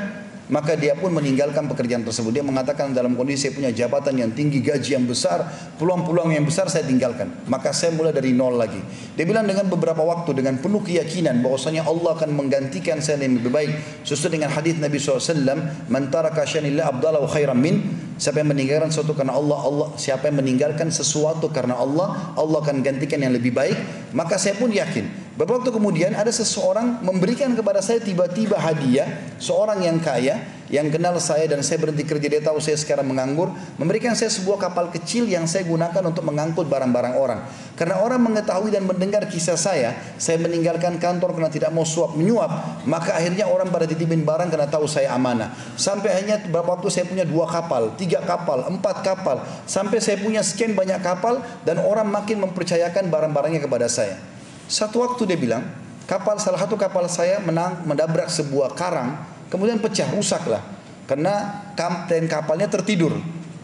Maka dia pun meninggalkan pekerjaan tersebut. Dia mengatakan dalam kondisi saya punya jabatan yang tinggi, gaji yang besar, peluang-peluang yang besar saya tinggalkan. Maka saya mulai dari nol lagi. Dia bilang dengan beberapa waktu dengan penuh keyakinan bahwasanya Allah akan menggantikan saya yang lebih baik. Sesuai dengan hadis Nabi SAW, "Man taraka abdalahu khairan min" Siapa yang meninggalkan sesuatu karena Allah, Allah siapa yang meninggalkan sesuatu karena Allah, Allah akan gantikan yang lebih baik. Maka saya pun yakin Beberapa waktu kemudian ada seseorang memberikan kepada saya tiba-tiba hadiah, seorang yang kaya, yang kenal saya dan saya berhenti kerja, dia tahu saya sekarang menganggur, memberikan saya sebuah kapal kecil yang saya gunakan untuk mengangkut barang-barang orang. Karena orang mengetahui dan mendengar kisah saya, saya meninggalkan kantor karena tidak mau suap menyuap, maka akhirnya orang pada titipin barang karena tahu saya amanah. Sampai akhirnya beberapa waktu saya punya dua kapal, tiga kapal, empat kapal, sampai saya punya sekian banyak kapal dan orang makin mempercayakan barang-barangnya kepada saya. Satu waktu dia bilang, kapal salah satu kapal saya menang mendabrak sebuah karang, kemudian pecah, rusak lah. Karena kapten kapalnya tertidur.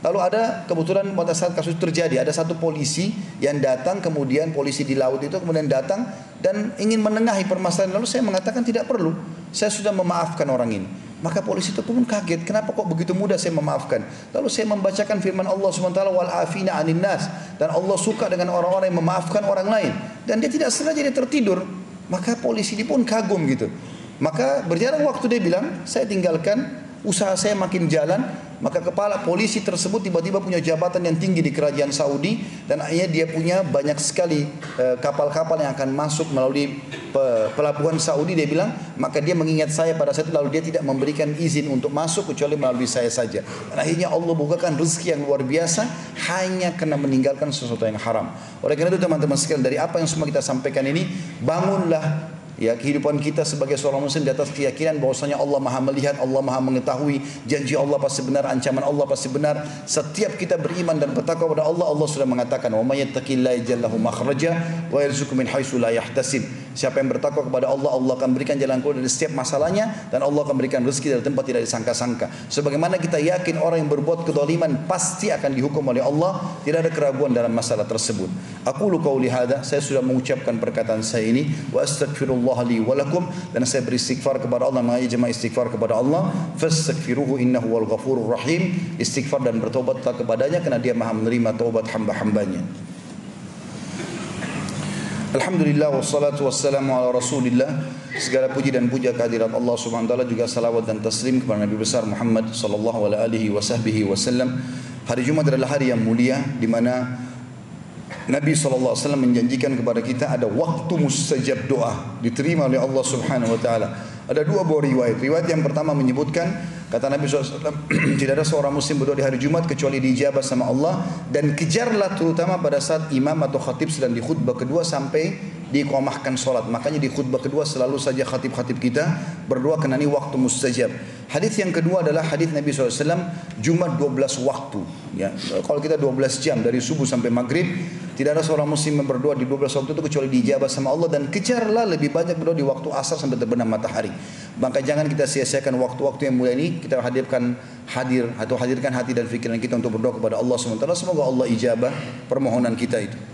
Lalu ada kebetulan pada saat kasus terjadi ada satu polisi yang datang kemudian polisi di laut itu kemudian datang dan ingin menengahi permasalahan. Lalu saya mengatakan tidak perlu. Saya sudah memaafkan orang ini. Maka polisi itu pun kaget kenapa kok begitu mudah saya memaafkan? Lalu saya membacakan firman Allah SWT wal afina anin nas. Dan Allah suka dengan orang-orang yang memaafkan orang lain. Dan dia tidak sengaja dia tertidur. Maka polisi ini pun kagum gitu maka berjalan waktu dia bilang saya tinggalkan usaha saya makin jalan maka kepala polisi tersebut tiba-tiba punya jabatan yang tinggi di kerajaan Saudi dan akhirnya dia punya banyak sekali eh, kapal-kapal yang akan masuk melalui pelabuhan Saudi. Dia bilang maka dia mengingat saya pada saat itu lalu dia tidak memberikan izin untuk masuk kecuali melalui saya saja. Dan akhirnya Allah bukakan rezeki yang luar biasa hanya karena meninggalkan sesuatu yang haram. Oleh karena itu teman-teman sekalian dari apa yang semua kita sampaikan ini bangunlah Ya, kehidupan kita sebagai seorang muslim di atas keyakinan bahwasanya Allah Maha melihat, Allah Maha mengetahui, janji Allah pasti benar, ancaman Allah pasti benar. Setiap kita beriman dan bertakwa kepada Allah, Allah sudah mengatakan, "Wa may yattaqillaha yaj'al lahu makhraja wa yarzuqhu min haitsu la yahtasib." Siapa yang bertakwa kepada Allah, Allah akan berikan jalan keluar dari setiap masalahnya dan Allah akan berikan rezeki dari tempat tidak disangka-sangka. Sebagaimana kita yakin orang yang berbuat kedoliman pasti akan dihukum oleh Allah, tidak ada keraguan dalam masalah tersebut. Aku lu qauli hada, saya sudah mengucapkan perkataan saya ini wa astaghfirullah li walakum dan saya beristighfar kepada Allah mengajak jemaah istighfar kepada Allah fastaghfiruhu innahu wal ghafurur rahim istighfar dan bertobatlah kepadanya karena dia maha menerima taubat hamba-hambanya Alhamdulillah wassalatu wassalamu ala rasulillah Segala puji dan puja kehadirat Allah subhanahu wa ta'ala Juga salawat dan taslim kepada Nabi besar Muhammad sallallahu alaihi wasallam Hari Jumat adalah hari yang mulia di mana Nabi SAW menjanjikan kepada kita ada waktu mustajab doa diterima oleh Allah Subhanahu Wa Taala. Ada dua buah riwayat. Riwayat yang pertama menyebutkan kata Nabi SAW tidak ada seorang muslim berdoa di hari Jumat kecuali dijabah sama Allah dan kejarlah terutama pada saat imam atau khatib sedang di khutbah kedua sampai dikomahkan solat. Makanya di khutbah kedua selalu saja khatib-khatib kita berdoa karena ini waktu mustajab. Hadis yang kedua adalah hadis Nabi SAW Jumat 12 waktu. Ya, kalau kita 12 jam dari subuh sampai maghrib tidak ada seorang muslim yang berdoa di 12 waktu itu kecuali dijabah sama Allah dan kejarlah lebih banyak berdoa di waktu asar sampai terbenam matahari. Maka jangan kita sia-siakan waktu-waktu yang mulia ini kita hadirkan hadir atau hadirkan hati dan pikiran kita untuk berdoa kepada Allah SWT. Semoga Allah ijabah permohonan kita itu.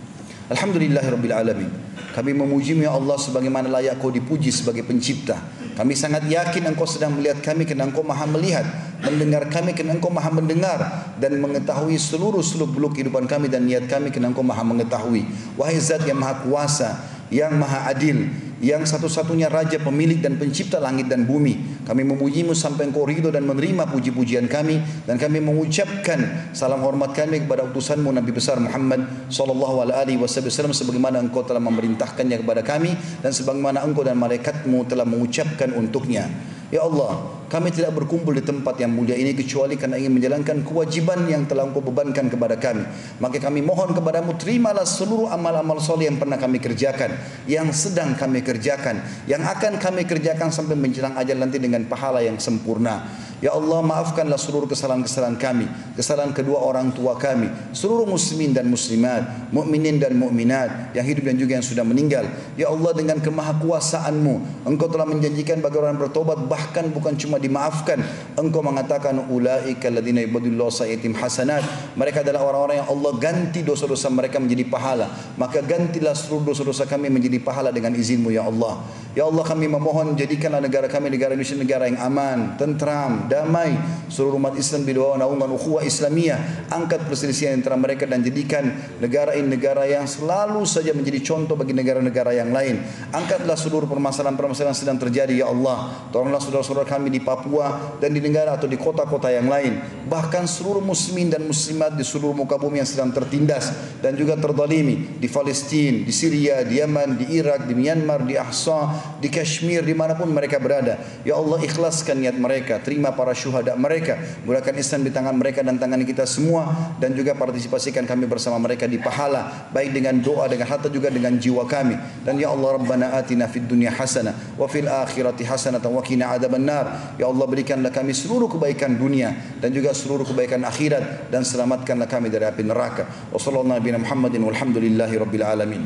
Alhamdulillahirabbil alamin. Kami memujimu ya Allah sebagaimana layak kau dipuji sebagai pencipta. Kami sangat yakin engkau sedang melihat kami kerana engkau maha melihat. Mendengar kami kerana engkau maha mendengar. Dan mengetahui seluruh seluk beluk kehidupan kami dan niat kami kerana engkau maha mengetahui. Wahai zat yang maha kuasa, yang maha adil yang satu-satunya raja pemilik dan pencipta langit dan bumi. Kami memujimu sampai engkau ridho dan menerima puji-pujian kami. Dan kami mengucapkan salam hormat kami kepada utusanmu Nabi besar Muhammad sallallahu alaihi wasallam sebagaimana engkau telah memerintahkannya kepada kami dan sebagaimana engkau dan malaikatmu telah mengucapkan untuknya. Ya Allah kami tidak berkumpul di tempat yang mulia ini kecuali karena ingin menjalankan kewajiban yang telah engkau bebankan kepada kami. Maka kami mohon kepadamu terimalah seluruh amal-amal soleh yang pernah kami kerjakan, yang sedang kami kerjakan, yang akan kami kerjakan sampai menjelang ajal nanti dengan pahala yang sempurna. Ya Allah maafkanlah seluruh kesalahan-kesalahan kami, kesalahan kedua orang tua kami, seluruh muslimin dan muslimat, mukminin dan mukminat yang hidup dan juga yang sudah meninggal. Ya Allah dengan kemahakuasaanmu, Engkau telah menjanjikan bagi orang bertobat bahkan bukan cuma dimaafkan. Engkau mengatakan ulaika alladziina yubadillahu sayyi'atihim hasanat. Mereka adalah orang-orang yang Allah ganti dosa-dosa mereka menjadi pahala. Maka gantilah seluruh dosa-dosa kami menjadi pahala dengan izinmu ya Allah. Ya Allah kami memohon jadikanlah negara kami negara Indonesia negara yang aman, tentram, damai seluruh umat Islam bawah naungan ukhuwah Islamiyah angkat perselisihan antara mereka dan jadikan negara ini negara yang selalu saja menjadi contoh bagi negara-negara yang lain angkatlah seluruh permasalahan-permasalahan sedang terjadi ya Allah tolonglah saudara-saudara kami di Papua dan di negara atau di kota-kota yang lain. Bahkan seluruh muslimin dan muslimat di seluruh muka bumi yang sedang tertindas dan juga terdalimi di Palestina, di Syria, di Yaman, di Irak, di Myanmar, di Ahsa, di Kashmir, di mana pun mereka berada. Ya Allah ikhlaskan niat mereka, terima para syuhada mereka, mudahkan Islam di tangan mereka dan tangan kita semua. Dan juga partisipasikan kami bersama mereka di pahala. Baik dengan doa dengan harta juga dengan jiwa kami. Dan ya Allah Rabbana atina fid dunya hasanah wa fil akhirati hasanah wa qina adzabannar ya Allah berikanlah kami seluruh kebaikan dunia dan juga seluruh kebaikan akhirat dan selamatkanlah kami dari api neraka. Wa sallallahu nabiyana Muhammadin walhamdulillahi rabbil alamin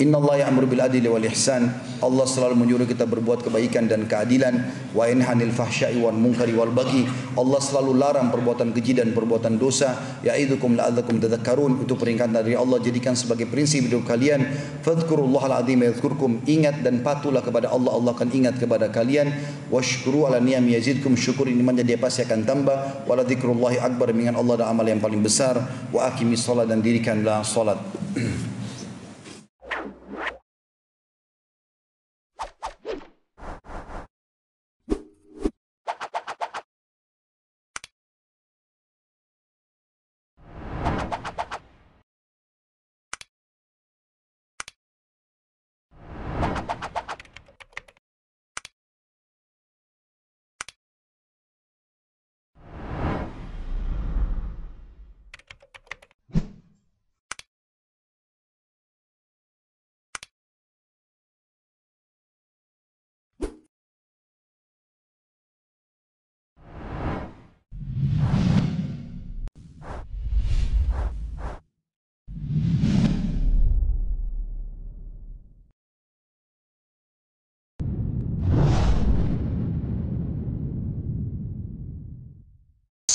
Inna Allah ya'muru bil adli wal ihsan. Allah selalu menyuruh kita berbuat kebaikan dan keadilan. Wa yanhanil fahsya'i wal munkari wal baghi. Allah selalu larang perbuatan keji dan perbuatan dosa. Ya'idukum la'adzakum tadhakkarun. Itu peringatan dari Allah jadikan sebagai prinsip hidup kalian. Fadhkurullaha al-azim yadhkurkum. Ingat dan patuhlah kepada Allah. Allah akan ingat kepada kalian. Washkuru ala niyam yazidkum. Syukur ini mana dia pasti akan tambah. Wala dzikrullahi akbar dengan Allah dan amal yang paling besar. Wa akimi salat dan dirikanlah salat.